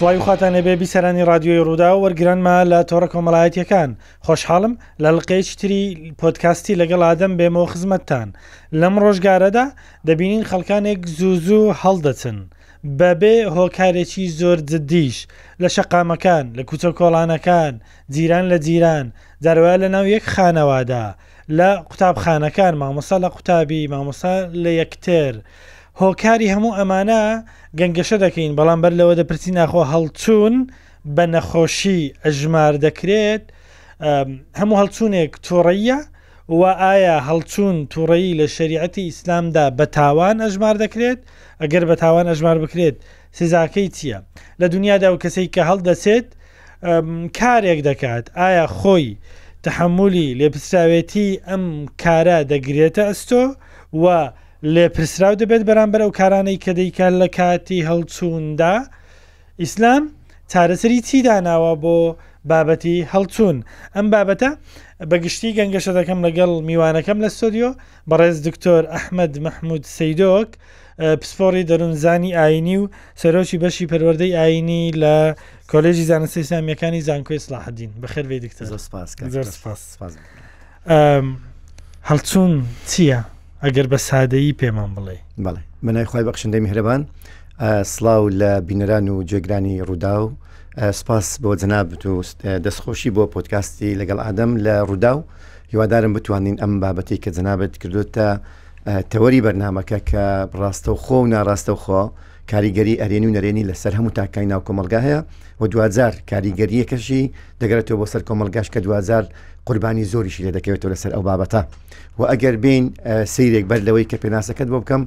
سڵاوی خواتان لەبێ بیسەرانی رادیۆی ڕوودا و وەرگرانما لە تۆڕە کۆمەڵایەتیەکان خۆشحاڵم لە لقەیەکی تری پۆتکاستی لەگەڵ ئادەم بێمەوە خزمەتتان لەم ڕۆژگارەدا دەبینین خەڵکانێک زوو زوو هەڵدەچن بەبێ هۆکارێکی زۆر جددیش لە شەقامەکان لە کوچە کۆڵانەکان جیران لە جیران جارواە لە ناو یەک خانەوادا لە قوتابخانەکان مامۆستا لە قوتابی مامۆستا لە یەکتر هۆکاری هەموو ئەمانە گەنگەشە دەکەین بەڵام بەر لەوە دەپرسی ناخۆ هەڵچوون بە نەخۆشی ئەژمار دەکرێت هەموو هەڵچوونێک تۆڕەیە و ئایا هەڵچوون تووڕەیی لە شریعەتی ئیسلامدا بە تاوان ئەژمار دەکرێت ئەگەر بە تاوان ئەژمار بکرێت سزاکەی چییە لە دنیادا و کەسێک کە هەڵدەسێت کارێک دەکات ئایا خۆی تەحەمولی لێپرسراوێتی ئەم کارە دەگرێتە ئەستۆ و لێپرسراو دەبێت بەرامبەر ئەو کارانەی کە دەیکات لە کاتی هەڵچووندا ئیسلام چارەسەری چی داناوە بۆ بابەتی هەڵچوون ئەم بابەتە بەگشتی گەنگەشە دەکەم لەگەڵ میوانەکەم لە ستۆدیۆ بەڕێز دکتۆر ئەحمەد مەحمود سەیدۆک، پسپۆڕی دەروونزانی ئایینی و سەرۆکی بەشی پەروەردەی ئایینی لە کۆلێژی زانستە ئیسلامییەکانی زانکۆی سڵاحەدین. بەخێر بێی دکتۆر. زۆر سپاس کاک زۆر کەس. سپاس. سپاس بۆ ئەم، هەڵچوون چییە؟ ئەگەر بە سادەیی پێمان بڵێی. بەڵێ. بە ناوی خوای بەخشندەی میهرەبان. ئا، سڵاو لە بینەران و جێگرانی رووداو. ئا، سپاس بۆ جەنابت و س، ئا، دەستخۆشی بۆ پۆدکاستی لەگەڵ ئادەم لە رووداو. هیوادارم بتوانین ئەم بابەتی کە جەنابەت کردوتە تەوەری بەرنمەکە کە ڕاستەوخۆ و ناڕاستەوخۆ کاریگەری ئەرێنی و نەرێنی لەسەر هەموو تاکای ناو کۆمەلگا هەیە و دوجار کاریگەریەکەشی دەگەرێتەوە بۆ سەر کۆمەلگاش کە دوجار قوربانی زۆریشی لێ دەکەوێتەوە لەسەر ئەو بابەتە و ئەگەر بین سیرێک بەر لەوەی کە پێناسەکەت بۆ بکەم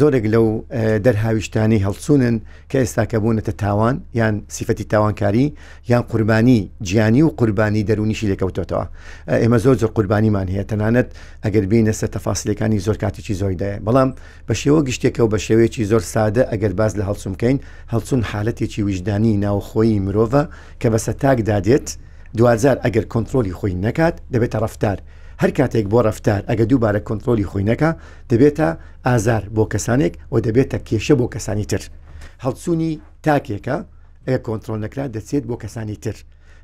زۆرێک لەو دەرهاویشتانی هەڵسونن کە ئێستاکە بوونەتە تاوان یان سیفەتی تاوانکاری یان قوربانی گیانی و قوربانی دەرونیشی لێکەوتۆتەوە ئێمە زۆر زۆر قوربانیمان هەیە تەنانەت ئەگەر بینە سەر تەفاسلەکانی زۆر کاتێکی زۆیدایە بەڵام بە شێوە گشتێکە و بە شێوەیەکی زۆر سادە ئەگەر باز لە هەڵسم بکەین هەڵچون حالەتێکی ویژدانی ناوخۆی مرۆڤە کە بەسە تاکدا دێت دوجار ئەگەر کۆنتترۆلی خۆی نەکات دەبێتە ڕفتار هەر کاتێک بۆ ڕفتار ئەگە دووبارە کۆنتترۆلی خۆی نەکە دەبێتە ئازار بۆ کەسانێک و دەبێتە کێشە بۆ کەسانی تر هەڵچوونی تاکێکە ئەگەر کۆنترۆڵ نەکرا دەچێت بۆ کەسانی تر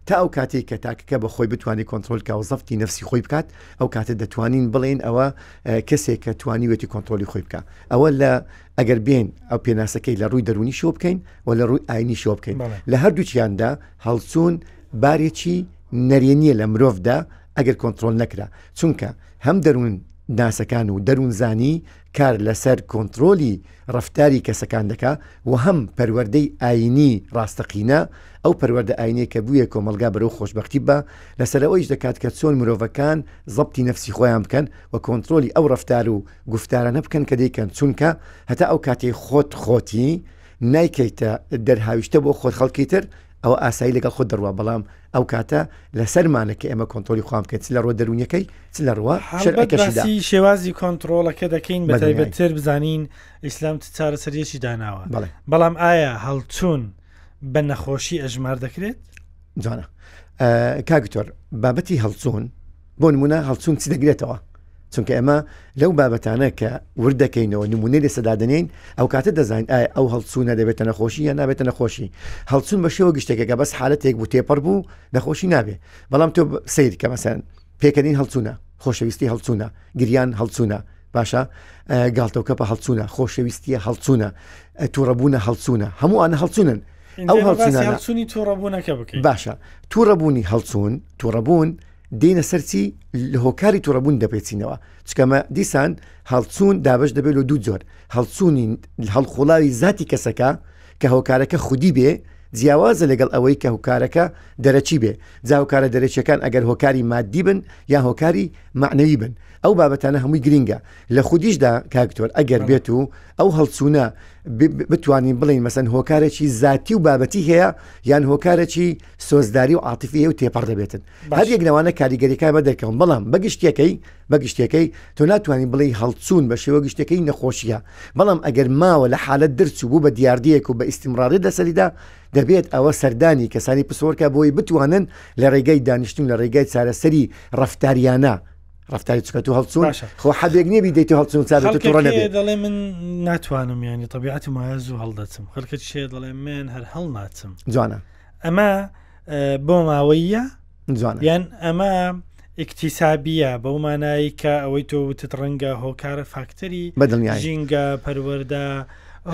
تا ئەو کاتەی کە تاکەکە بە خۆی بتوانێت کۆنترۆلکە و زەفتی نفسی خۆی بکات ئەو کاتە دەتوانین بڵێن ئەوە کەسێک کە توانیوێتی کۆنتترۆلی خۆی بکە ئەوە لە ئەگەر بێن ئەو پێناسەکەی لە ڕووی دەرونی شۆ بکەین و لە ڕووی ئاینی شۆ بکەین لە هەردووچیاندا هەڵچوون بارێکی نەرێنیە لە مرۆڤدا ئەگەر کۆنتترۆل نەکرا چونکە هەم دەروون ناسەکان و دەروونزانی کار لەسەر کۆنترۆلی ڕەفتاری کەسەکان دەکا و هەم پەروەردەی ئاینی ڕاستەقینە ئەو پەروەردە ئاینەیە کە بوویە کۆمەلگا بەرەو خۆشببختی بە لەسەر ئەوەیش دەکات کە چۆن مرۆڤەکان زەبتی نەفسی خۆیان بکەن و کۆنترۆلی ئەو ڕەفتار و گفتارانە بکەن کە دەیکەن چونکە هەتا ئەو کاتی خۆت خۆتی نایکەیتە دەرهاویشتە بۆ خۆت خەڵکی تر ئەوە ئاسایی لەگەڵ خۆت دەڕوا بەڵام ئەو کاتە لە سەرمانە کە ئێمە کۆنتۆلی خۆم بکەین چ لە ڕۆ دەرونیەکەی چ لە ڕوە شەرەکەشی شێوازی کۆنتترۆڵەکە دەکەین بەتر بزانین ئیسلام چارەسەریەکی داناوە بەڵام ئایا هەڵچوون بە نەخۆشی ئەژمار دەکرێت جوانە کاگتۆر بابەتی هەڵچوون بۆ نمونە هەڵچون چ دەگرێتەوە چونکە ئێمە لەو بابەتانە کە ورد دەکەینەوە نمونەی لە سەدادنین ئەو کاتە دەزانین ئایا ئەو هەڵچوونە دەبێتە نەخۆشی یان نابێتە نەخۆشی هەڵچون بە شێوە گشتێکەکە بەس حالەتێک بوو تێپەڕ بوو نەخۆشی نابێ بەڵام تۆ سیر کە مەسەن پێکەنین هەڵچوونە خۆشەویستی هەڵچوونە گریان هەڵچوونە باشە گاڵتەوکە بە هەڵچوونە خۆشەویستیە هەڵچوونە تووڕەبوونە هەڵچوونە هەموو ئەە هەڵچونن ئەو هەڵچونی تووڕەبوونەکە بکە باشە تووڕەبوونی هەڵچوون تووڕەبوون دێنە سەرچی لە هۆکاری توڕەبوون دەپێچینەوە چکەمە دیسان هەڵچوون دابش دەبێت لە دوو جۆر هەڵچوونی هەڵخۆڵاوی زاتی کەسەکە کە هۆکارەکە خودی بێ جیاوازە لەگەڵ ئەوەی کە هوکارەکە دەرەچی بێ جاوکارە دەرەچەکان ئەگەر هۆکاری مادی بن یا هۆکاری معنەوی بن ئەو بابەتانە هەمووی گرنگە لە خودیشدا کاکتۆر ئەگەر بێت و ئەو هەڵچوونە بتوانین بڵین مەسەن هۆکارێکی زاتی و بابەتی هەیە یان هۆکارێکی سۆزداری و عاتفی و تێپەڕ دەبێتن هەریەک لەوانە کاریگەریەکە بە دەکەم بەڵام بە گشتەکەی بە گشتەکەی تۆ ناتوانانی بڵێ هەڵچوون بە شێوە گشتەکەی نەخۆشیە بەڵام ئەگەر ماوە لە حالت درچوو بوو بە دیاردەیەک و بە ئیسیمڕاری لەسەریدا دەبێت ئەوە سەردانی کەسانی پسۆرکە بۆی بتوانن لە ڕێگەی دانیشتن لە ڕێگای چارەسەری ڕفتاریانە ڕفتاری چکە تو هەڵچوون خۆ حەبێک نیە بیدەیت هەڵچون چا دەڵێ من ناتوانم ینی طبیعەتی مایە زوو هەڵدەچم خەرکە شێ دەڵێ من هەر هەڵ ناچم جوانە ئەمە بۆ ماوەیە جوان یان ئەمە ئیکتیسابیە بەو مانایی کە ئەوەی تۆ وتت ڕەنگە هۆکارە فاکتەری بەدڵنیا ژینگە پەروەەردە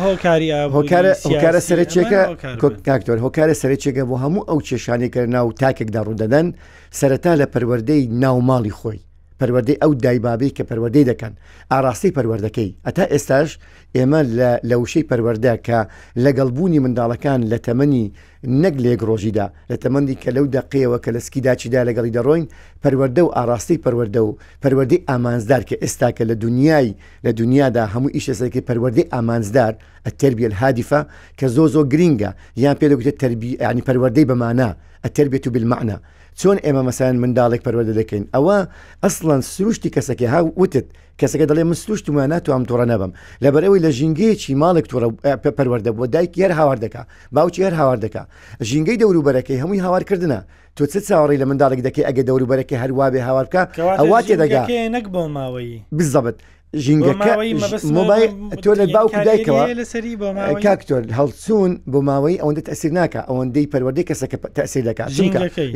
هۆکاری هۆکارە سەرچێکە کاکتۆر هۆکارە سەرچێکە بۆ هەموو ئەو کێشانێکە ناو تاکێکدا ڕوودەدەن سەرەتا لە پەروەەردەی ناوماڵی خۆی پەروەردەی ئەو دای بابەی کە پەروەردەی دەکەن ئاراستەی پەروەردەکەی ئەتا ئێستاش ئێمە لە لە وشەی پەروەردە کە لەگەڵ بوونی منداڵەکان لە تەمەنی نەک لە یەک ڕۆژیدا لە تەمەندی کە لەو دەقەیەوە کە لە سکی داچیدا لەگەڵی دەڕۆین پەروەردە و ئاراستەی پەروەردە و پەروەردەی ئامانجدار کە ئێستاکە لە دنیای لە دنیادا هەموو ئیش لەسەرەکەی پەروەردەی ئامانجدار التربیە الهادفە کە زۆ زۆ گرینگە یان پێ دەگوترێت تربی یانی پەروەردەی بە مانا التربیە بالمعنی چۆن ئێمە مەسەن منداڵێک پەروەدە دەکەین ئەوە ئەسڵەن سروشتی کەسەکە ها وتت کەسەکە دەڵێ من سروشتمە ناتوانم توڕە نەبم لەبەرەوەی لە ژینگەیەکی ماڵێک توڕە پەروەەردە بووە دایک یار هاوار دەکا باوکی هەر هاوار دەکا ژینگەی دەوروبەرەکەی هەمووی هاوارکردە تۆ چ چاوەڕی لە منداڵێک دەکەی ئەگە دەوروبەرەکەی هەروابێ هاوارکە ئەواتێ دەگا نەک بۆ ماوەی بزەبت ژینگەکە مۆبای تۆ لە باوک دایکەوە کاکتۆر هەڵچوون بۆ ماوەی ئەوەندە تەسیر ناکە ئەوەندەی پەروەردەی کەسەکە تەسیر دەکات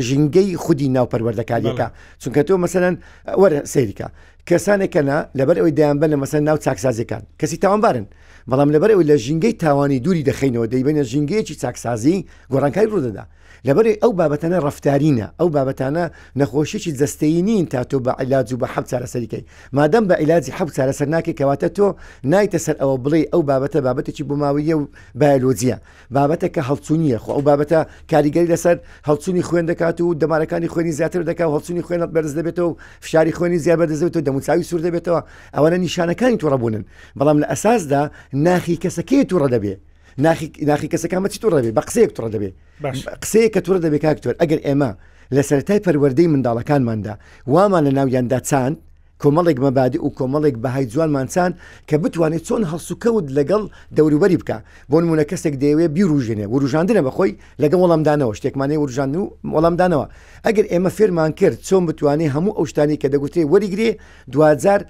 ژینگەی خودی ناو پەروەردەکاریەکە چونکە تۆ مەسەەن وەرە سەیریکە کەسانێکە نە لەبەر ئەوەی دەیان بە لە مەسەن ناو چاکسازەکان کەسی تاوانبارن بەڵام لەبەر ئەو لە ژینگەی تاوانی دووری دەخینەوە دەیبێنە ژینگەیەکی چاکسازی گۆڕانکاری ڕوودەدا لەبەرئ ئەو بابەتانە ڕەفتارینە، ئەو بابەتانە نەخۆشیەکی جەستەیی نین تا تۆ بە عیلاج و بە حەب چارەسەری کەی. مادام بە عیلاجی حەب چارەسەر ناکەی کەواتە تۆ نایتە سەر ئەوە بڵێی ئەو بابەتە بابەتێکی بۆماوەییە و بایەلۆجیە. بابەتەکە هەڵچونیە، خۆ ئەو بابەتە کاریگەری لەسەر هەڵچونی خوێن دەکات و دەمارەکانی خوێنی زیاتر دەکا و هەڵچونی خوێنت بەرز دەبێتەوە و فشاری خوێنی زیاد بەرز دەبێتەوە دەموچاوی سور دەبێتەوە ئەوانە نیشانەکانی توڕە بونن بەڵام لە ئەساسدا ناخی کەسەکەی توڕە دەبێ ناخی ناخی کەسەکان بە چی توڕە دەبێت بە قسەیەک توڕە دەبێت باش قسەیە کە توڕە دەبێت کاکتۆر ئەگەر ئێمە لە سەرای پەروەردەی منداڵەکانماندا وامان لە ناویاندا چاند کۆمەڵێک مەبادی و کۆمەڵێک بەهای جوانمان چاند کە بتوانێت چۆن هەڵسوکەوت لەگەڵ دەوروبەری بکە بۆ نمونە کەسێک دەیەوێ بیروژێنێ وروژاندنە بەخۆی لەگە وەڵامدانەوە شتێکمانەی وروژاندن و وەڵامدانەوە ئەگەر ئێمە فێرمان کرد چۆن بتوانێت هەموو ئەو شتانی کە دەگوترێ وەریگرێ دوجار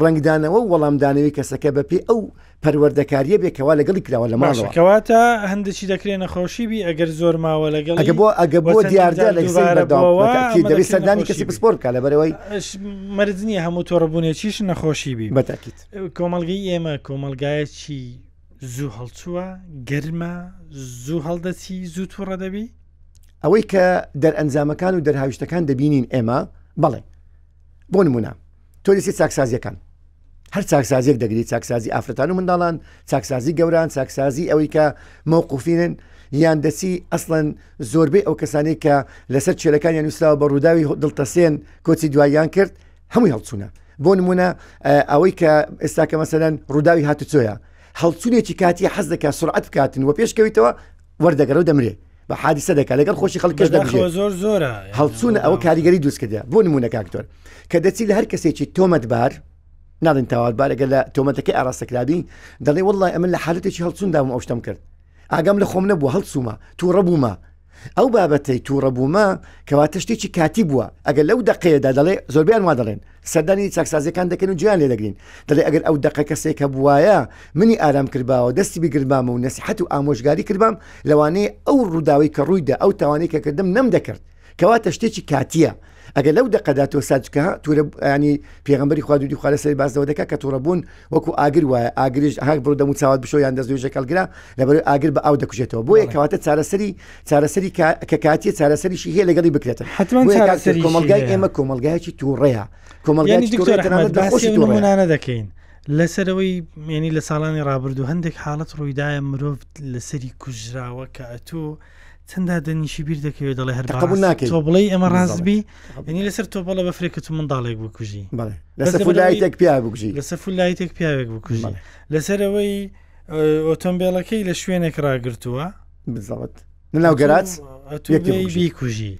ڕنگدانەوە وەڵامدانەوەی کەسەکە بەپی ئەو پەروەردەکاریە بێ کەوا لەگەڵی کراوە لە ماڵەوە کەواتە هەندێکی دەکرێن نەخۆشی بی ئەگەر زۆر ماوە لەگەڵ ئەگە بۆ ئەگە بۆ دیاردە لە دەبی سەردانی کەسی پسپۆر بکە لە بەرەوەی مردنی هەموو تۆڕبوونێکیش نەخۆشی بی بەتاکیت کۆمەلگەی ئێمە کۆمەلگایەکی زوو هەڵچووە گەرمە زوو هەڵدەچی زوو تووڕە دەبی ئەوەی کە دەرئەنجامەکان و دەرهاویشتەکان دەبینین ئێمە بەڵێ بۆ نمونە تۆ لیستی چاکسازیەکان هەر چاکسازیەک دەگری چاکسازی ئافرەتان و منداڵان چاکسازی گەوران چاکسازی ئەوەی کە مووقفینن یان دەچی ئەسڵەن زۆربەی ئەو کەسانی کە لەسەر چێلەکانیان نووسراوە بە ڕووداوی دڵتەسێن کۆچی دواییان کرد هەمووی هەڵچوونە بۆ نمونە ئەوەی کە ئێستاکە مەسەرەن ڕووداوی هاتوچۆیە هەڵچونێکی کاتی حەز دەکات سرعات بکاتن و پێشکەویتەوە وەردەگەرەوە دەمرێ بە حادیسە دەکات لەگەڵ خۆشی خەڵکش دەبژێ زۆر زۆرە هەڵچوون ئەوە کاریگەری دوست کردە بۆ نمونە کاکتۆر کە دەچی لە هەر کەسێکی تۆمەتبار ناڵین تاواربارەگە لە تۆمەتەکەی ئاراستەکرابی دەڵێ والله ئەمە لە حالەتێکی هەڵچوندام و ئەوشتم کرد ئاگام لە خۆم نەبوو هەڵچوومە تووڕە بوومە ئەو بابەتەی تووڕە بوومە کەواتە شتێکی کاتی بووە ئەگەر لەو دقەیەدا دەڵێ زۆربیان وا دەڵێن سەردانی چاکسازیەکان دەکەن و جویان لێدەگرین دەڵێ ئەگەر ئەو دقە کەسێک کە بواە منی ئارام کردباوە دەستی بگرمام و نسیحەت و ئامۆژگاری کردبام لەوانەیە ئەو ڕووداوی کە ڕوویدا ئەو تاوانەی کە کردم نەم دەکرد کەواتە شتێکی کاتیە ئەگەر لەو دقەدا تۆ ساجکە تورە ینی پێغمبەری خوا دوودی خوا لەسەر باسەوە دەکە کە تووڕەبوون وەکو ئاگر وایە ئاگریش هەر بڕۆ دەمو چاوات بشۆ یان دەست نوێژە کەڵگرا لەبەر ئاگر بە ئاو دەکوژێتەوە بۆیە کەواتە چارەسەری چارەسەری کە کاتیە چارەسەریشی هەیە لەگەڵی بکرێتە کۆمەلگای ئێمە کۆمەلگایکی تووڕەیە کۆمەلگای نمونانە دەکەین لەسەرەوەی مێنی لە ساڵانی رابرردوو هەندێک حاڵت ڕوویدایە مرۆڤ لەسەری کوژراوە کە ئەتۆ چەندا دەنیشی بیر دەکەوێت دەڵێ هەر قبول ناکەی بڵێ ئەمە ڕاستبی ینی لەسەر تۆپەڵە بەفرێکت منداڵێک بکوژی لەسەفولایتێک پیا بکوژی لەسەفولایتێک پیاوێک بکوژی لەسەرەوەی ئۆتۆمبیلەکەی لە شوێنێک ڕاگرتووە بزەوت ناو گەرات کوژی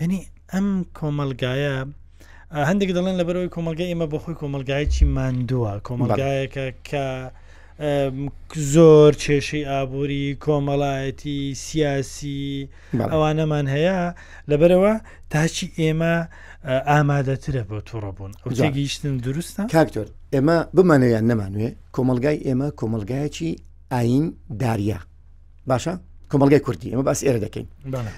هەنی ئەم کۆمەلگایە هەندێک دەڵێن لەبەرەوەی کۆمەلگای ئێمە بەخۆی کۆمەلگایکی ماندووە کۆمەلگایەکە کە زۆر کێشەی ئابووری، کۆمەڵایەتی، سیاسی ئەوانەمان هەیە، لەبەرەوە تاچی ئێمە ئامادەترە بۆ تووڕەبوون ئەوجێگەیشتن دروستە کاکتۆر ئێمە بمانەیان نەمانوێ کۆمەلگای ئێمە کۆمەلگایەکی ئاین داریا باشە کۆمەلگای کوردی ئەمە باس ئێرە دەکەین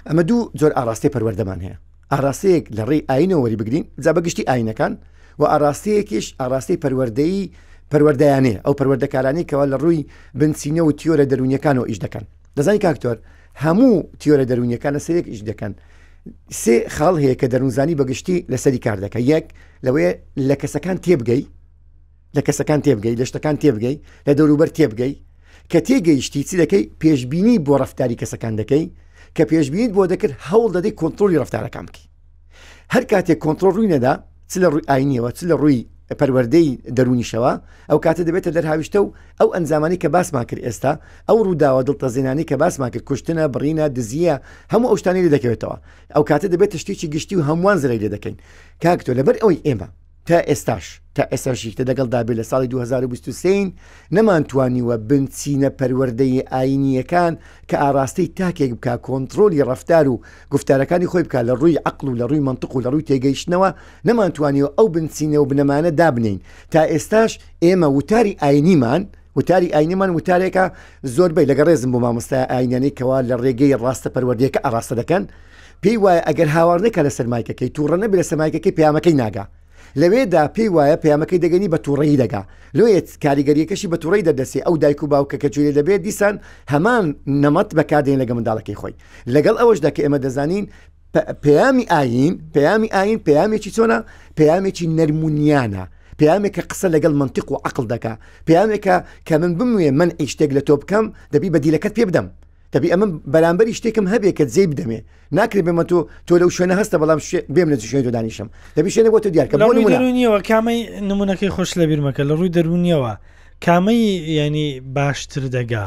ئەمە دوو جۆر ئاراستەی پەروەەردەمان هەیە ئاراستەیەک لە ڕێی ئاینەوە وەریبگرین جا بە گشتی ئاینەکان و ئاراستەیەکیش ئاراستەی پەروەردەیی پەروەردەیانەیە ئەو پەروەردەکارانی کەوا لە ڕووی بنچینە و تیۆرە دەرونیەکانەوە ئیش دەکەن دەزانی کاکتۆر هەموو تیۆرە دەرونیەکان لە سەرێک ئیش دەکەن سێ خاڵ هەیە کە دەروونزانی بەگشتی لەسەری کار دەکە یەک لەوەیە لە کەسەکان تێبگەی لە کەسەکان تێبگەی لە شتەکان تێبگەی لە دەوروبەر تێبگەی کە تێگەیشتی چی دەکەی پێشببینی بۆ ڕفتاری کەسەکان دەکەی کە پێشببینیت بۆ دەکرد هەوڵ دەدەی کۆنتترۆلی ڕفتارەکان بکەی هەر کاتێک کۆنتترۆل ڕووی نەدا چ لە ڕووی ئاینیەوە چ لە ڕووی پەروەردەی دەرونیشەوە ئەو کاتە دەبێتە دەرهاویشتە و ئەو ئەنجامانی کە باسمان کرد ئێستا ئەو ڕووداوە دڵتەزیێنانی کە باسمان کرد کوشتنە بڕینە دزیە هەموو ئەوشتانی لە دەکەوێتەوە ئەو کاتە دەبێت شتێکی گشتی و هەمووان زرەی لێ دەکەین کاکتۆ لەبەر ئەوەی ئێمە تا ئێستاش تا ئێستاش یکتە دەگەڵ دابێت لە ساڵی 2023ین نەمانتوانیوە بنچینە پەروەردەی ئاینیەکان کە ئاراستەی تاکێک بک کۆنتترۆلی ڕفتار و گفتارەکانی خۆی بکە لە ڕووی عقل و لە ڕووی منطق و لە ڕووی تێگەیشتنەوە نەمانتوانیوە ئەو بنچینە و بنەمانە دابنین تا ئێستاش ئێمە وتاری ئاینیمان وتاری ئاینیمان وتارێکە زۆربەی لەگە ڕێزم بۆ مامۆستا ئاینەی کەوا لە ڕێگەی ڕاستە پەروەردەکە ئاراستە دەکەن پێی وایە ئەگەر هاوار نەکە لە سەرمایکەکەی تووڕە نەبێ لە سەمایکەکەی پامەکەی ناگا لەوێدا پێی وایە پامەکەی دەگەنی بە تووڕەیی دەگا لۆیەت کاریگەریەکەشی بە تووڕی دەدەسێ ئەو دایک و باوکە کە جوێ دەبێت دیسان هەمان نەمەت بەکاردێن لەگە منداڵەکەی خۆی لەگەڵ ئەوەشدا کە ئێمە دەزانین پەیامی ئاین پەیامی ئاین پەیامێکی چۆنە پەیامێکی نەرمونیانە پامێکە قسە لەگەڵ منتیق و عقل دەکا پامێکە کە من بموێ من ئیشتێک لە تۆ بکەم دەبی بە دیلەکەت پێ بدەم دەبی ئەمە بەرامبەری شتێکم هەبێ کە جێ بدەمێ ناکرێ بێمە تۆ تۆ لەو شوێنە هەستە بەڵام بێم لە شوێن دانیشم دەبی شوێنە بۆ تۆ دیارکە نمونەوە کامی نمونونەکەی خۆش لە بیرمەکە لە ڕووی دەرونیەوە کامەی ینی باشتر دەگا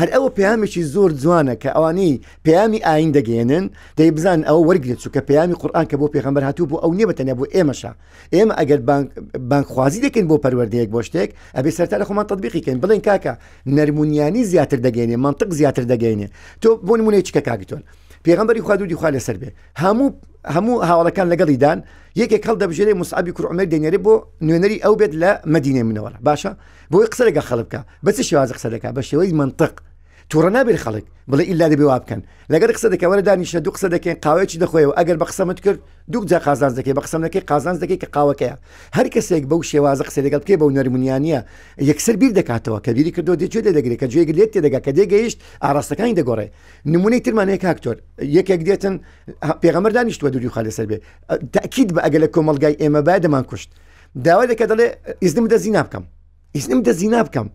هەر ئەوە پەیامێکی زۆر جوانە کە ئەوانەی پەیامی ئاین دەگەێنن دەی بزان ئەوە وەرگێت چوو کە پەیامی قورآان کە بۆ پێغمبەر هاتوو بۆ ئەو نیە بەتەنیا بۆ ئێمەشە ئێمە ئەگەر بانخوازی دەکەین بۆ پەروەردەیەک بۆ شتێک ئەبێ سەرتا لە خۆمان تطببیقیکەین بڵێن کاکە نەرمونیانی زیاتر دەگەێنێ منطق زیاتر دەگەێنێ تۆ بۆ نمونەیە چکە کاگتۆن پێغمبەری خوادودی خوا لەسەر بێ هەموو هەموو هاوڵەکان لەگەڵیدان یەکێک هەڵ دەبژێنێ مسعبی کوڕعمەر دێنێری بۆ نوێنەری ئەو بێت لە مدینێ منەوەرە باشە بۆی قسە لەگە خەڵک بکە بە چ شێوازە قسە دەکە بە شێوەی منطق تووڕە نابێت خەڵک بڵێ ئیلا دەبێ وا بکەن لەگەر قسە دەکەوەرە دانیشە دوو قسە دەکەین قاوەیەکی دەخۆیەوە ئەگەر بە قسەمت کرد دوو جا قازانز دەکەی بە قسەمەکەی قازانز دەکەی کە قاوەکەیە هەر کەسێک بەو شێوازە قسە لەگەڵ بکەی بەو نەرمونیانە یەکسەر بیر دەکاتەوە کە بیری کردو دێ جوێ دەگرێت کە جوێگر لێت تێدەگا کە دێگەیشت ئاراستەکانی دەگۆڕێ نمونەی ترمانەیە کاکتۆر یەکێک دێتن پێغەمەر دانیشتوە دووری خالە سەر بێ تاکیید بە ئەگە لە کۆمەلگای ئێمە با دەمان کوشت داوای دەکە دەڵێ ئیزنم دە زینا بکەم ئیزنم دە زینا بکەم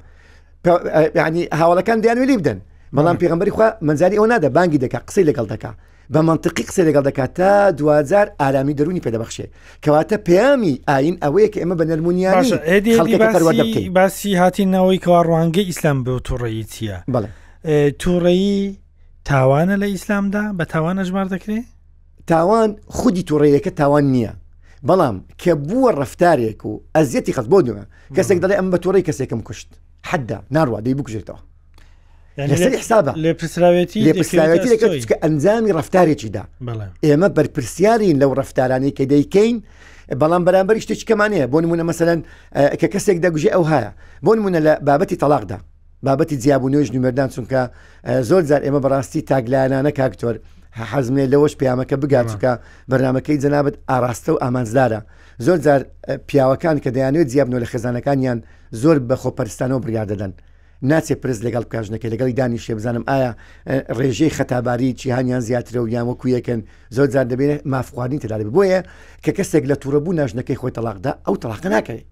ینی هاوڵەکان دیان وێلی بدەن بەڵام پێغمبەری خوا منزاری ئەو نادە بانگی دەکات قسەی لەگەڵ دەکات بە منطقی قسە لەگەڵ دەکات تا دوجار ئارامی دەرونی پێدەبخشێ کەواتە پەیامی ئاین ئەوەیە کە ئێمە بە نەرمونیانی باسی هاتی ناوەی کەوا ڕوانگە ئیسلام بە توڕەیی چییە بڵێ توڕەیی تاوانە لە ئیسلامدا بە تاوانە ژمار دەکرێت تاوان خودی توڕەیەکە تاوان نییە بەڵام کە بووە ڕفتارێک و ئەزیەتی خەت بۆ دوە کەسێک دەڵێ ئەم بە توڕی کەسێکم کوشت حەددا ناڕوا دەی بکوژێتەوە حسابە لێ پرسراوێتی لێ پرسراوێتی دەکەن چکە ئەنجامی ڕفتارێکیدا ئێمە بەرپرسیارین لەو ڕفتارانی کە دەیکەین بەڵام بەرامبەر شتێکمانەیە بۆ نمونە مەسەن کە کەسێک دەگوژێ ئەو هەیە بۆ نمونە لە بابەتی تەلاقدا بابەتی جیابوونەوەی ژنومێردان چونکە زۆر جار ئێمە بەڕاستی تاگلایەنانە کاکتۆر حەزمێ لەوەش پامەکە بگات چکە بەرنمەکەی جەنابەت ئاراستە و ئامانزدارە زۆر جار پیاوەکان کە دەیانوێت جیابنەوە لە خێزانەکانیان زۆر بە خۆپەرستانەوە بڕیار دەدەن ناچێ پرس لەگەڵ بکژنەکە لەگەڵی دانی شێ بزانم ئایا ڕێژەی خەتاباری چیهانیان زیاترە و یان وەکو یەکەن زۆر جار دەبێت مافخواردنی تداێت بۆیە کە کەسێک لە تووڕە بوو ناژنەکەی خۆی تەلاقدا ئەو تەلاقە ناکەێت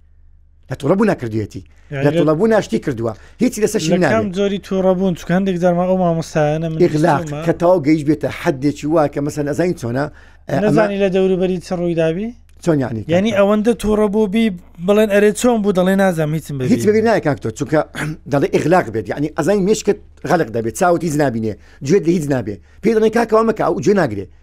لە توڵە بوو نەکردوێتی لە توڵە بوو ناشتی کردووە هیچ لەسە شم زۆری توڕەبوون چکندێک دەرما ئەو مامۆستایانە منلاق کە تاو گەیش بێتە حدێکی وا کە مەسەن ئەزانین چۆنا ئەزانی لە دەوروبەری چ ڕووی دابی چۆن ینی ینی ئەوەندە تووڕە بۆ بی بڵێن ئەرێ چۆن بوو دەڵێ نازم هیچم هیچ بێ نایکات تۆ چونکە دەڵێ ئیغلاق بێت ینی ئەزای مشکت غەلق دەبێت چاوتی هیچ نبینێ گوێت لە هیچ نابێ پێ دەڵێن کاکەوە مەکە ئەو گوێ ناگرێت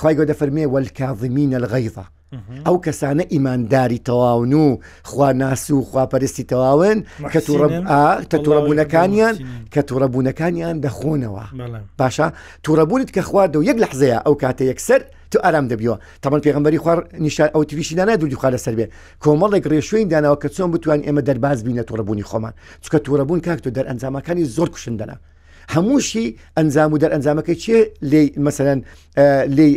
خی گەۆدە فەرمێ وەلکاظمین الغیظە ئەو کەسانە ئیمانداری تەواون و خوا ناس و خواپەرستی تەواون کە توڕەبوونەکانیان کە توڕەبوونەکانیان دەخۆنەوە باشە توڕەبوونت کە خوارد و یەک لەحزەیە ئەو کاتە یەکسەر تو ئارام دەبیەوە تەمەن پێغمبەری خوار نیشان ئەو تریشیدانە دوودیخوا لەسەر بێ کۆمەڵێک ڕێشوین داناوە کە چۆن بتوان ئێمە دەرباز بینە توڕەبوونی خۆمان چکە توورەبوون کاکتۆ دەرئەنجامەکانی زۆر کوشندەە هەمووشی ئەنجام و دەرئەنجامەکەی چێ لێی مەسەن لێی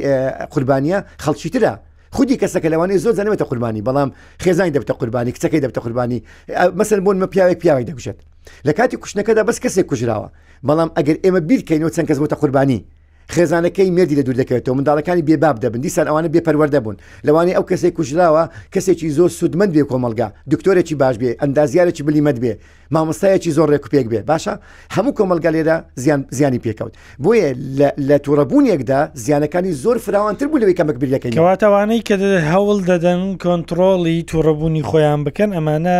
قوربانیە خەڵکی ترە خودی کەسەکە لەوانەیە زۆر جانەوێتە قوربانی بەڵام خێزانی دەبتە قوربانی کچەکەی دەبتە قوربانی مەسەر بۆن مە پیاوێک پیاوی دەکوشێت لە کاتی کوشتنەکەدا بەس کەسێک کوژراوە بەڵام ئەگەر ئێمە بیرکەینەوە چەند کەس بۆتە قوربانی خێزانەکەی مێردی لە دوور دەکەوێتەوە منداڵەکانی بێ باب دەبن دیسان ئەوانە بێ پەروەردە بوون لەوانەیە ئەو کەسەی کوژراوە کەسێکی زۆر سوودمەند بێ کۆمەڵگا دکتۆرێکی باش بێ ئەندازیارێکی بلیمەت بێ مامۆستایەکی زۆر ڕێکوپێک بێ باشە هەموو کۆمەلگا لێرە زیان زیانی پێکەوت بۆیە لە تووڕەبوونێکدا زیانەکانی زۆر فراوانتر بوو لەوەی کەمەک بیرەکەی کەواتەوانەی کە هەوڵ دەدەن کۆنتترۆڵی تووڕەبوونی خۆیان بکەن ئەمانە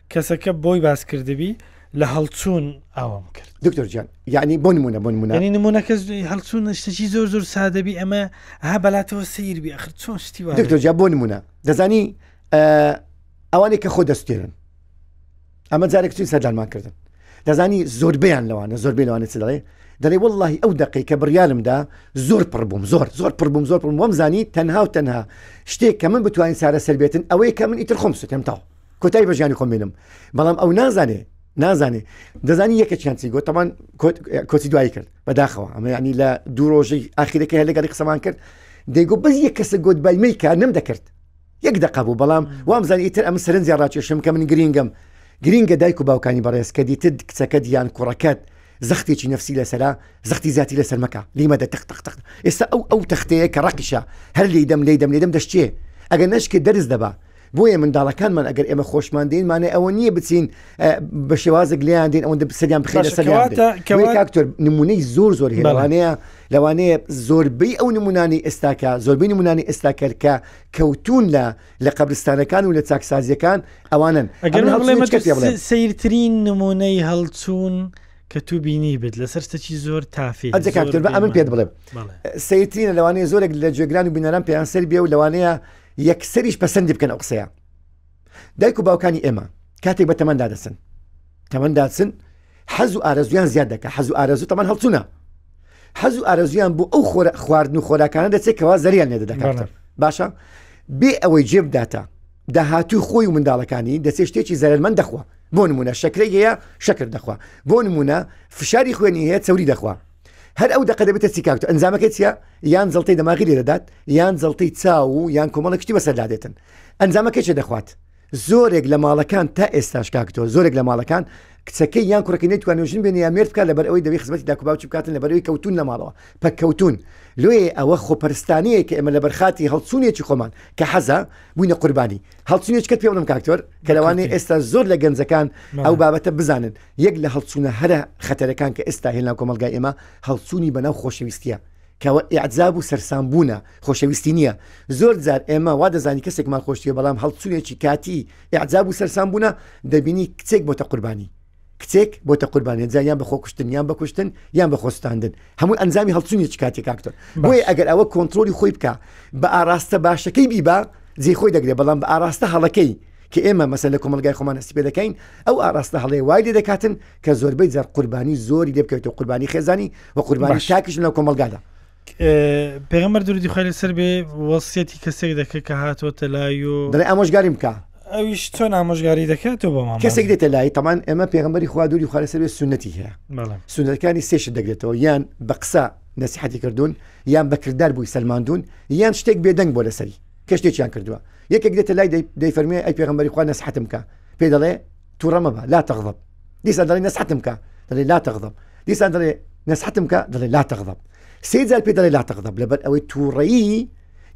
کەسەکە بۆی باس کردبی لە هەڵچوون ئاوام کرد دکتۆر جان یعنی بۆ نمونە بۆ نمونە ینی نمونە کەس هەڵچوون شتەی زۆر زۆر سادەبی ئەمە ها بەلاتەوە سیربی ئەخر چۆن شتی دکتۆر جا بۆ نمونە دەزانی ئەوانێک کە خۆ دەستێرن ئەمە جارێکتری سەردانمان کردن دەزانی زۆربیان لەوانە زۆر بێنوانە چ دەڵێ دەڵێ واللهی ئەو دقی کە بڕیارمدا زۆر پڕبووم زۆر زۆر پڕبووم زۆر پڕم وەم زانی تەنها و تەنها شتێک کە من بتوانین سارە سەربێتن ئەوەی کە من ئیتر خۆم سوتێمتاوە کۆتایی بە ژیانی خۆم بێنم بەڵام ئەو نازانێ نازانێ دەزانی یەکە چیانسی گۆ تەمان کۆچی دوایی کرد بەداخەوە ئەمە ینی لە دوو ڕۆژی ئاخیرەکە هەر لەگەڵی قسەمان کرد دەیگو بەس یەک کەسە گۆت بایمەی کار نم دەکرد یەک دەقە بوو بەڵام وامزانانی ئیتر ئەم سەرنجیا ڕاکێشم کە من گرینگم گرینگە دایک و باوکانی بەڕێز کە دیتت کچەکەت یان کوڕەکەت زەختێکی نفسی لەسرا زەختی زیاتی لە سەرمەکە لیمە دە تەخت تەخت ئێستا ئەو ئەو تەختەیە کە ڕقیشە هەر لی دەم لی دەم لی دەم دەشتێ ئەگەر نشکێ دەرز دەبا بۆیە منداڵەکانمان ئەگەر ئێمە خۆشمان دێن مانای ئەوە نییە بچین بە شێوازێک لیان دێن ئەوەندە سەریان بخێنە سەریانکتۆر نمونەی زۆر زۆر هێڵانەیە لەوانەیە زۆربەی ئەو نمونانی ئێستاکە زۆربەی نمونانی ئێستاکەرکە کەوتون لە لە قبرستانەکان و لە چاکسازیەکان ئەوانن ئەگەر سیرترین نمونەی هەڵچوون کە تو بینی بێت لەسەر شتەکی زۆر تافی ئەجکتر بە ئەمن پێت بڵێ سیترینە لەوانەیە زۆرێک لە جێگران و بینەران پێیان سەر بێ و لەوانەیە یەکسەریش پەسەندی بکەن ئەو قسەیە دایک و باوکانی ئێمە کاتێک بە تەمەندا دەسن تەمەنداچن حەز و ئارەزویان زیاد دەکە حەز و ئارەزو تەمان هەڵچوونە حەز و ئارەزویان بۆ ئەو خۆرە خواردن و خۆراکانە دەچێتەوە زەریان لێ دەکات باشە بێ ئەوەی جێبداتە داهاتوی خۆی و منداڵەکانی دەچێت شتێکی زەرمەند دەخوا بۆ نمونە شەکرەی هەیە شەکر دەخوا بۆ نمونە فشاری خوێنی هەیە چوری دەخوا هەر ئەو دەقە دەبێتە سیکاکت ئەنجامەکە چیە یان جڵتی دەماغی لێ دەدات یان جڵتی چاو و یان کۆمەڵە کشتی بەسەردا دێتن ئەنجامەکە چێ دەخوات زۆرێک لە ماڵەکان تا ئێستاش کاکتۆ زۆرێک لە ماڵەکان کچەکەی یان کوڕەکە نێتوانێژن بێنێ یا مێرد بکە لەبەر ئەوەی دەوی خزمەتی داکوباوچ بکاتن لەبەرەوەی کەوتون لە ماڵەوە پە کەوتون لێ ئەوە خۆپەرستانەیە کە ئێمە لە بەرخاتی هەڵچونێکی خۆمان کە حەزە بووینە قوربانی هەڵچونێککە پێڵم کاکتۆر کەلوانێ ئێستا زۆر لە گەنجەکان ئەو بابەتە بزانن یەک لە هەڵچوونە هەرە خەتەرەکان کە ئێستا هەیە لەناو کۆمەڵگای ئێمە، هەڵچوونی بەناو خۆشەویستییە، کە ئەوە ئیعجاب و سەرسام بوونە، خۆشەویستی نییە. زۆر جار ئێمە وا دەزانین کەسێکمان خۆش دەوێت، بەڵام هەڵچوونێکی کاتیی ئیعجاب و سەرسام بوونە، دەبینی کچێک بۆتە قوربانی. کچێک بۆتە قوربانی، جا یان بە خۆکوشتن، یان بە کوشتن، یان بە خۆسوتاندن. هەمووی ئەنجامی هەڵچوونێکی کاتییە کاک تۆن. بۆیە ئەگەر ئەوە کۆنترۆڵی خۆی بکا، بە ئاراستە باشەکەی بیبا، جێی خۆی دەگرێت، بەڵام بە ئاراستە هەڵەکەی، کە ئێمە مەسە لە کۆمەلگای خۆمان هەستی پێ دەکەین ئەو ئاراستە هەڵێ وای لێ دەکاتن کە زۆربەی جار قوربانی زۆری لێ بکەێتەوە قوربانی خێزانی و قوربانی شاکیش لە کۆمەلگادا پێغمەر دوردی خۆی لەسەر بێ وەسیەتی کەسێک دەکرد کە هاتووە تەلای و دەێ ئامۆژگاری بکە ئەویش چۆن ئامۆژگاری دەکات تۆ بەمان کەسێک دێتە لای تەمان ئەمە پێغمبەری خوا دووری خوارە سەر سنەتی هەیە سنەکانی سێش دەگرێتەوە یان بە قسە نسیحەتی کردوون یان بەکردار بووی سلماندون یان شتێک بێدەنگ بۆ لەسەری کە شتێکیان کردووە یەکێک دێتە لای دەیفەرموێ ئەی پێغمبەری خوا نەسحتم کە پێ دەڵێ تووڕە مەبە لا تەغضب دیسان دەڵێ نەسحتم کە دەڵێ لا تەغضب دیسان دەڵێ نەسحتم کە دەڵێ لا تەغضب سێ جار پێ دەڵێ لا تەغضب لەبەر ئەوەی تووڕەیی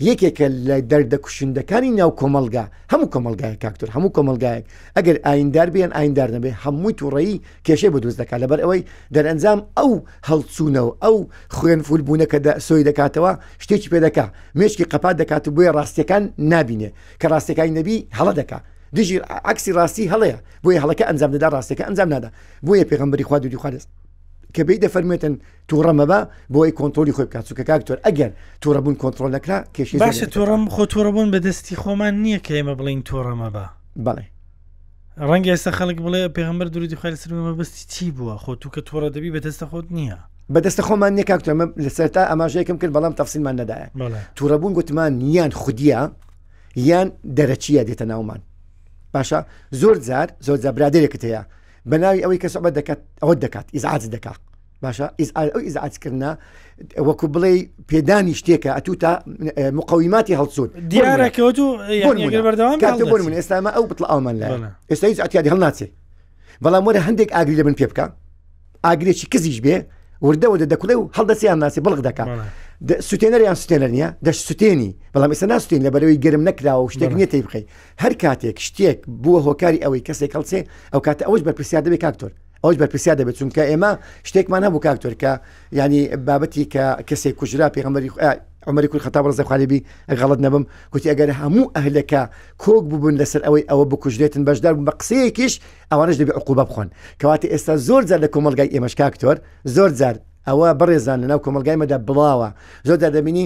یەکێکە لە دەردە کوشندەکانی ناو کۆمەلگا هەموو کۆمەلگای کاکتور هەموو کۆمەلگایەک ئەگەر ئایندار بیان ئایندار نەبێ هەمووی تووڕەیی کێشەی بە دروست دەکات لەبەر ئەوەی دەرئەنجام ئەو هەڵچوونەوە ئەو خوێن فولبوونەکە سۆی دەکاتەوە شتێکی پێدەکا مێشکی قەپات دەکات و بۆیە ڕاستیەکان نبینێ کە ڕاستەکانی نەبی هەڵە دەکا دژی عکسی ڕاستی هەڵەیە بۆیە هەڵەکە ئەنجام دەدا ڕاستەکە ئەنجام نادا بۆیە پێغمبری خوا دوری خوارێز کە بی دەفەرمێتن تووڕەمەبە بۆی کۆنتۆلی خۆی بکات چکە کاکتۆر ئەگەر تووڕەبوون کۆنتترۆل نەکرا کێشی باشە تووڕم خۆ تووڕەبوون بەدەستی خۆمان نییە کە ئێمە بڵین تووڕەمەبە بەڵێ ڕەنگە ئێستا خەڵک بڵێ پێغمبەر درودی خۆی لەسەر بێ مەبەستی چی بووە خۆ تو کە تووڕە دەبی بەدەستە خۆت نییە بەدەستە خۆمان نیە کاکتۆ من لەسەر تا ئاماژەیەکم کرد بەڵام تەفسیلمان نەدایە بەڵێ تووڕەبوون گوتمان یان خودیە یان دەرەچیە دێتە ناومان باشە زۆر جار زۆر جا برادێکت هەیە بە ناوی ئەوەی کە سەبەت دەکات ئەوە دەکات ئیزعاج دەکات باشە ئیزعال ئەو ئیزعاجکردە وەکو بڵێ پێدانی شتێکە ئەتو تا مقاویماتی هەڵسوود دیارەکەوتو بەردەوام من ئێستامە ئەو بتڵ ئەومان لە ئێستا هیچ ئەتیادی هەڵ ناچێ بەڵام وەرە هەندێک ئاگری لە من پێ بکە ئاگرێکی کزیش بێ وردەوە دە دەکڵێ و هەڵدەسیان ناسی بڵق دەکە سوتێنەریان سوتێنەر نیە دەش سوتێنی بەڵام ئێستا ناستین لە بەرەوەی گەرم نەکراوە و شتێک نیە تی بخەی هەر کاتێک شتێک بووە هۆکاری ئەوەی کەسێک کەڵچێ ئەو کاتە ئەوش بەرپسیار دەبێت کاکتۆر ئەوەش بەرپرسیار دەبێت چونکە ئێمە شتێکمان هەبوو کاک تورکە ینی بابەتی کە کەسێ کوژرا پێغمەری عمری کول خەتاب ڕزە خالیبی غەڵت نەبم کوتی ئەگەر هەموو ئەهلەکە کۆک ببوون لەسەر ئەوەی ئەوە بکوژرێتن بەشدار بە قسەیەکیش ئەوانش دەبێ عقوبە بخۆن کەواتی ئێستا زۆر جار لە کۆمەلگای ئێمەش کاکتۆر زۆر جار ئەوە بەڕێزان لەناو کۆمەلگایمەدا بڵاوە زۆر دەدەبینی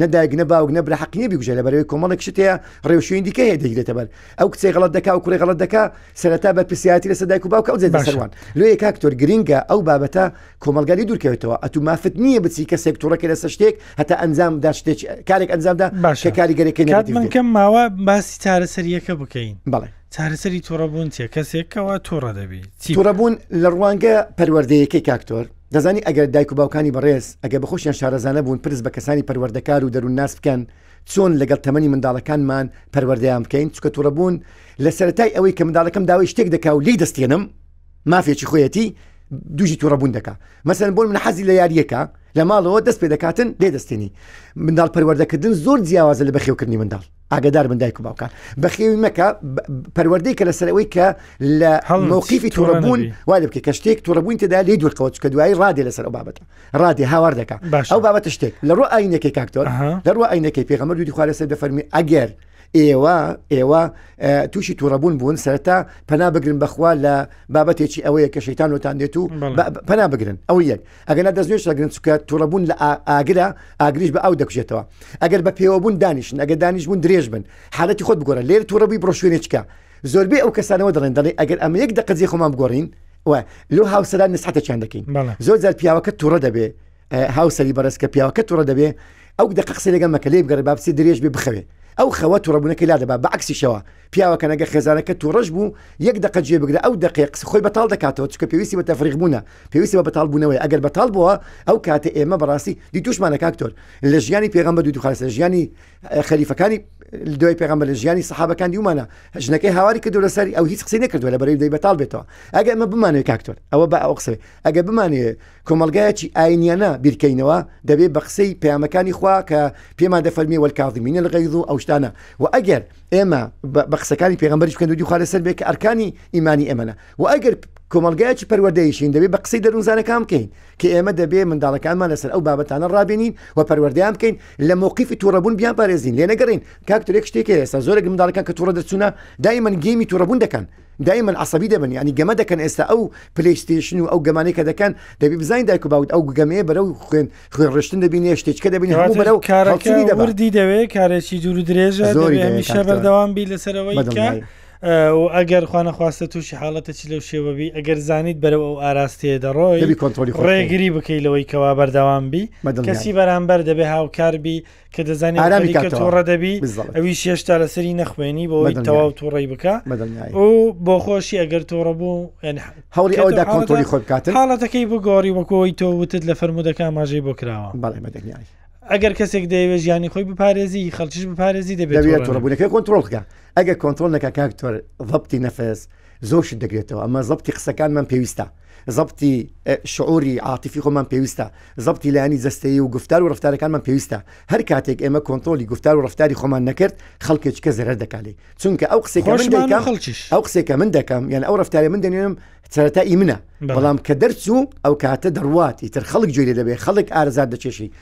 نە دایک نە باوک نە برا حەقی نیە بیکوژێ لەبەرەوەی کۆمەڵێک شت هەیە ڕێوشوێن دیکە هەیە دەگرێتە بەر ئەو کچەی غەڵەت دەکا و کوڕی غەڵەت دەکا سەرەتا بە پرسیاتی لەسەر دایک و باوکە ئەو جێ باشە. دەسەروان لێ کاکتۆر گرنگە ئەو بابەتە کۆمەلگاری دوورکەوێتەوە ئەتو مافت نییە بچی کەسێک توڕەکە لەسەر شتێک هەتا ئەنجام دا شتێک کارێک ئەنجامدا شە باشە کاریگەرەکەی کات نەگەتیڤ من دێت. کەم ماوە باسی چارەسەریەکە بکەین بەڵێ چارەسەری تووڕەبوون چیە کەسێکەوە تووڕە دەبی چی بکە؟ توڕەبوون لە ڕوانگە پەروەردەیەکەی کاکتۆر دەزانی ئەگەر دایک و باوکانی بەڕێز ئەگەر بەخۆشیان شارەزانە بوون پرس بە کەسانی پەروەردەکار و دەروونناس بکەن چۆن لەگەڵ تەمەنی منداڵەکانمان پەروەردەیان بکەین چونکە توڕەبوون لە سەرەتای ئەوەی کە منداڵەکەم داوای شتێک دەکا و لێی دەستێنم مافێکی خۆیەتی دوژی توڕەبوون دەکا مەسەن بۆن من حەزی لە یاریەکە لە ماڵەوە دەست پێ دەکاتن لێ دەستێنی منداڵ پەروەردەکردن زۆر جیاوازە لە بەخێوکردنی منداڵ ئاگدار بن دایک و باوکان بەخێوی مەکە پەروەردەی کە لەسەرەوەی کە لە هەڵمەوقیفی توڕبوون وا بکە کە شتێک توڕبوون تێدا لی دوورکەوت کە دوایی ڕادێ لەسەر ئەو بابەتە ڕادێ هاوار دەکە ئەو بابەتە شتێک لە ڕۆ ئاینەکەی کاکتۆر لە ڕۆ ئاینەکەی پێغەمە دوودی خوارە سەر دەفەرمی ئەگەر ئێوە ئێوە تووشی تووڕەبوون بوون سەرتا پەنا بگرن بەخوا لە بابەتێکی ئەوەیە کە شەیتان وتان دێت و پەنا بگرن ئەو یەک ئەگەنا دەستنوێژ ڕەگرن چونکە توڕەبوون لە ئاگرە ئاگریش بە ئاو دەکوژێتەوە ئەگەر بە پێوەبوون دانیشن ئەگەر دانیشبوون درێژ بن حالەتی خۆت بگۆڕە لێر توڕەبووی بڕۆ شوێنێکە زۆربەی ئەو کەسانەوە دەڵێن دەڵێ ئەگەر ئەمە یەک دەقەجێ خۆمان بگۆڕین و لۆ هاوسەران نسحەتەکیان دەکەین زۆر جار پیاوەکە توڕە دەبێ هاوسەری بەڕێزکە پیاوەکە توڕە دەبێ ئەو دە قسە لەگەم مەکە لێ بگەڕێ بابسی درێژ بێ بخەوێ ئەو خەوە توڕەبوونەکە لا دەبا بەعکسیشەوە پیاوە کەنەکە خێزانەکە توڕەش بوو یەک دەقە جێ بگرە ئەو دەقێ قسە خۆی بەتاڵ دەکاتەوە چکە پێویستی بە تەفریق بوونە پێویستی بە بەتاڵ بوونەوەی ئەگەر بەتاڵ بووە ئەو کاتە ئێمە بەڕاستی دی توشمانە کاکتۆر لە ژیانی پێغم بە دوو خاص لە ژیانی خەریفەکانی دوای پێغم بە لە ژیانی سەحابەکان دیومانە ژنەکەی هاواری کردو لەسەر ئەو هیچ قسەی نەکردو لە بەرەی دەی بەتاڵ بێتەوە ئەگە ئەمە بمانێ کاکتۆر ئەوە بە ئەو قسەی ئەگە بمانێ کۆمەلگایەکی ئاینیانە بیرکەینەوە دەبێت بە قسەی پەیامەکانی خوا کە پێمان دەفەرمی وەلکاظمینە لە غەیظ و ئەوشتانە و ئەگەر ئێمە بە قسەکانی پێغمبەریش بکەن دوی خوارە سەر بێ کە ئەرکانی ئیمانی ئێمەە و ئەگەر کۆمەلگایکی پەروەردەیشین دەبێت بە قسەی دەروزانەکان بکەین کە ئێمە دەبێ منداڵەکانمان لەسەر ئەو بابەتانە ڕابێنین و پەروەردەیان بکەین لە مووقیفی تووڕەبوون بیان پارێزین لێ نەگەڕین کاکترێک شتێکە ئێستا زۆرە منداڵەکان کە تووڕە دەچوونە دایمەن گەیمی تووڕەبوون دەکەن دایمەن عەسەبی دەبن یانی گەمە دەکەن ئێستا ئەو پلەیستەیشن و ئەو گەمانەی کە دەکەن دەبی بزانین دایک و باوکت ئەو گەمەیە بەرە و خوێن خوێن ڕشتن دەبینێ شتێچکە دەبین هەموو بەرە و کارەکەی دەبە وردی دەوێت کارێکی دوور و درێژە زۆری هەمیشە بەردەوام بی لەسەرەوەی کە و ئەگەر خوانەخواستە تووشی حاڵەتە چی لەو شێوەبی ئەگەر زانیت بەرەو ئەو ئاراستەیە دەڕۆی کۆنتۆلی ڕێگری بکەی لەوەی کەوا بەردەوام بی کەسی بەرامبەر دەبێ هاوکار بی کە دەزانانی ئارامی کە تۆڕە دەبی ئەوی شێشتا لەسەری نەخوێنی بۆی تەواو تۆڕی بکە ئەو بۆ خۆشی ئەگەر تۆڕە بوو هەوڵی ئەودا کۆنتۆری خۆ بکاتن حاڵەتەکەی بگۆڕی وەکۆی تۆ وتت لە فەرمودەکە ماژەی بۆ کراوە ئەگەر کەسێک دەیەوێت ژیانی خۆی بپارێزی خەڵکیش بپارێزی دەبێت تۆڕبوونەکە کۆنتترۆڵکە ئەگە کۆنتترۆل نەکە کاکتۆر ضبتی نەفس زۆرشت دەگرێتەوە ئەمە زبتی قسەکانمان پێویستە زەبتی شعوری عاتیفی خۆمان پێویستە، زەبتی لایەنی جەستەیی و گوفتار و رەفتارەکانمان پێویستە، هەر کاتێک ئێمە کۆنترۆلی گوفتار و رەفتاری خۆمان نەکرد خەڵکێکیکە زەرەر دەکا لێی، چونکە ئەو قسەی کە من خۆشمان و دەیکەم خەڵکیش. ئەو قسەی کە من دەکەم یان ئەو رەفتارەی من دەنوێنم سەرەتا ئی منە، بەڵێ. بەڵام کە دەرچوو ئەو کاتە دەڕوات ئیتر خەڵک گوێی لێ دەبێ، خەڵک ئارەزات دەکێشی،